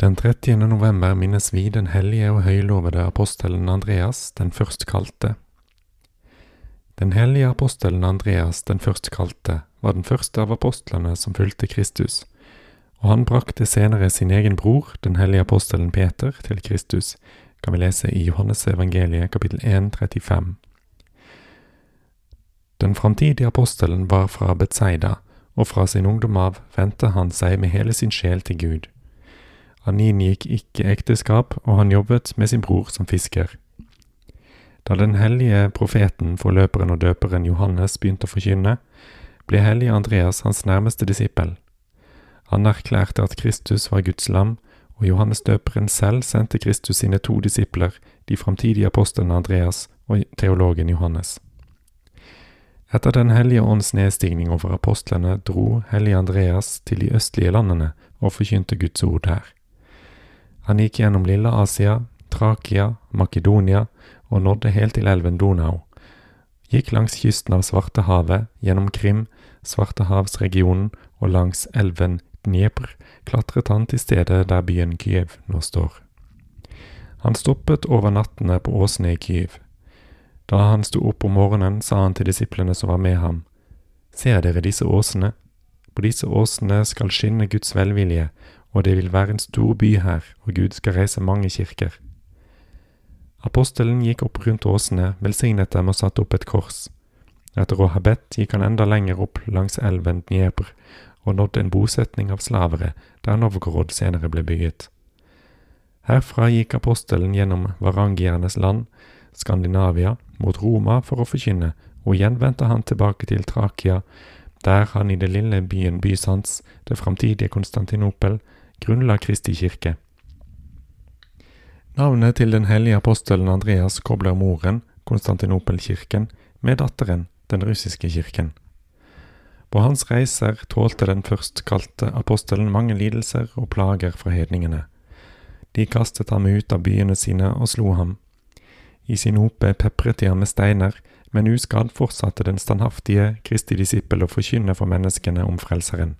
Den 30. november minnes vi den hellige og høylovede apostelen Andreas, den førstkalte. Den hellige apostelen Andreas, den førstkalte, var den første av apostlene som fulgte Kristus, og han brakte senere sin egen bror, den hellige apostelen Peter, til Kristus, kan vi lese i Johannes evangeliet kapittel 1, 35. Den framtidige apostelen var fra Betseida, og fra sin ungdom av vendte han seg med hele sin sjel til Gud. Han inngikk ikke ekteskap, og han jobbet med sin bror som fisker. Da den hellige profeten, forløperen og døperen Johannes begynte å forkynne, ble hellige Andreas hans nærmeste disippel. Han erklærte at Kristus var Guds lam, og Johannes døperen selv sendte Kristus sine to disipler, de framtidige apostlene Andreas og teologen Johannes. Etter Den hellige ånds nedstigning over apostlene dro hellige Andreas til de østlige landene og forkynte Guds ord der. Han gikk gjennom Lille Asia, Trakia, Makedonia og nådde helt til elven Donau. Gikk langs kysten av Svartehavet, gjennom Krim, Svartehavsregionen og langs elven Dnepr klatret han til stedet der byen Kyiv nå står. Han stoppet over nattene på åsene i Kyiv. Da han sto opp om morgenen, sa han til disiplene som var med ham, Ser dere disse åsene? På disse åsene skal skinne Guds velvilje, og det vil være en stor by her, og Gud skal reise mange kirker. Apostelen gikk opp rundt åsene, velsignet dem og satte opp et kors. Etter å ha bedt gikk han enda lenger opp langs elven Dnieper og nådde en bosetning av slavere, der Novgorod senere ble bygget. Herfra gikk apostelen gjennom varangiernes land, Skandinavia, mot Roma for å forkynne, og igjen vendte han tilbake til Trakia, der han i det lille byen Bysants, det framtidige Konstantinopel, grunnla Kristi kirke. Navnet til den hellige apostelen Andreas kobler moren, Konstantinopelkirken, med datteren, den russiske kirken. På hans reiser tålte den førstkalte apostelen mange lidelser og plager fra hedningene. De kastet ham ut av byene sine og slo ham. I sin hope pepret de ham med steiner, men uskadd fortsatte den standhaftige Kristi disippel å forkynne for menneskene om Frelseren.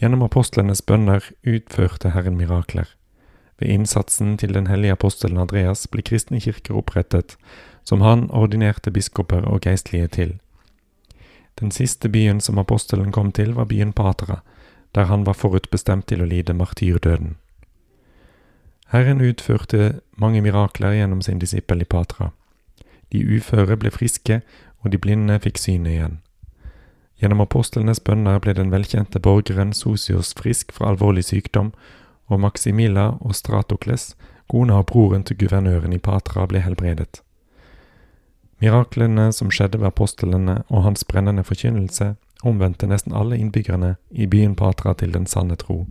Gjennom apostlenes bønner utførte Herren mirakler. Ved innsatsen til den hellige apostelen Andreas ble kristne kirker opprettet, som han ordinerte biskoper og geistlige til. Den siste byen som apostelen kom til, var byen Patra, der han var forutbestemt til å lide martyrdøden. Herren utførte mange mirakler gjennom sin disippel i Patra. De uføre ble friske, og de blinde fikk synet igjen. Gjennom apostlenes bønner ble den velkjente borgeren Sosios frisk fra alvorlig sykdom, og Maximila og Stratokles, kona og broren til guvernøren i Patra, ble helbredet. Miraklene som skjedde ved apostlene og hans brennende forkynnelse, omvendte nesten alle innbyggerne i byen Patra til den sanne tro.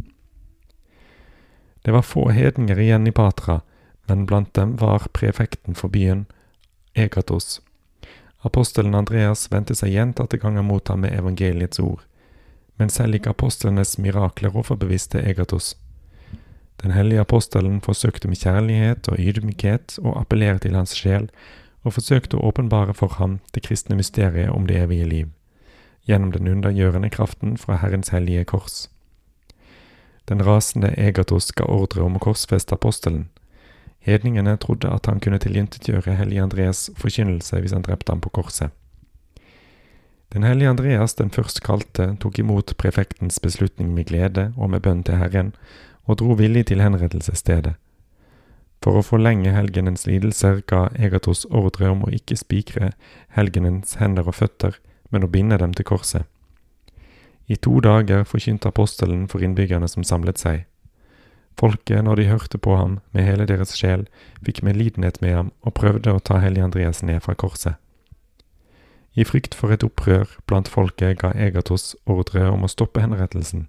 Det var få hedninger igjen i Patra, men blant dem var prefekten for byen, Egatos. Apostelen Andreas vendte seg gjentatte ganger mot ham med evangeliets ord, men selv ikke apostlenes mirakler overbeviste Egatos. Den hellige apostelen forsøkte med kjærlighet og ydmykhet å appellere til hans sjel, og forsøkte å åpenbare for ham det kristne mysteriet om det evige liv, gjennom den undergjørende kraften fra Herrens hellige kors. Den rasende Egatos ga ordre om å korsfeste apostelen. Hedningene trodde at han kunne tilintetgjøre hellige Andreas forkynnelse hvis han drepte ham på korset. Den hellige Andreas, den førstkalte, tok imot prefektens beslutning med glede og med bønn til Herren, og dro villig til henrettelsesstedet. For å forlenge helgenens lidelser ga Egatos ordre om å ikke spikre helgenens hender og føtter, men å binde dem til korset. I to dager forkynte apostelen for innbyggerne som samlet seg. Folket, når de hørte på ham med hele deres sjel, fikk medlidenhet med ham og prøvde å ta hellige Andreas ned fra korset. I frykt for et opprør blant folket ga Egatos ordre om å stoppe henrettelsen,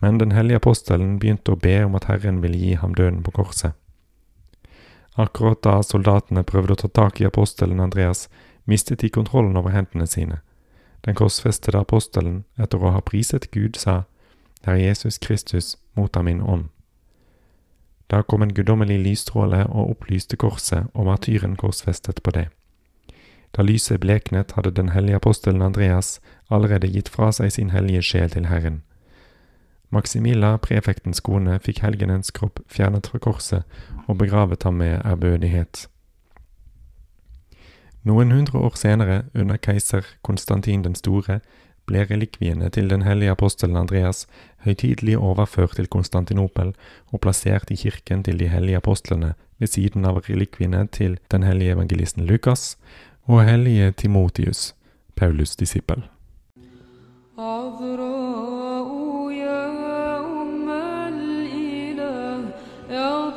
Men den hellige apostelen begynte å be om at Herren ville gi ham døden på korset. Akkurat da soldatene prøvde å ta tak i apostelen Andreas, mistet de kontrollen over hendene sine. Den korsfestede apostelen, etter å ha priset Gud, sa, Herre Jesus Kristus, motta min ånd. Da kom en guddommelig lysstråle og opplyste korset og martyren korsfestet på det. Da lyset bleknet, hadde den hellige apostelen Andreas allerede gitt fra seg sin hellige sjel til Herren. Maximilla, prefektens kone, fikk helgenens kropp fjernet fra korset og begravet ham med ærbødighet. Noen hundre år senere, under keiser Konstantin den store, ble relikviene til den hellige apostelen Andreas høytidelig overført til Konstantinopel og plassert i kirken til de hellige apostlene ved siden av relikviene til den hellige evangelisten Lukas og hellige Timotius, Paulus' disippel. عذراء يا أم الإله يا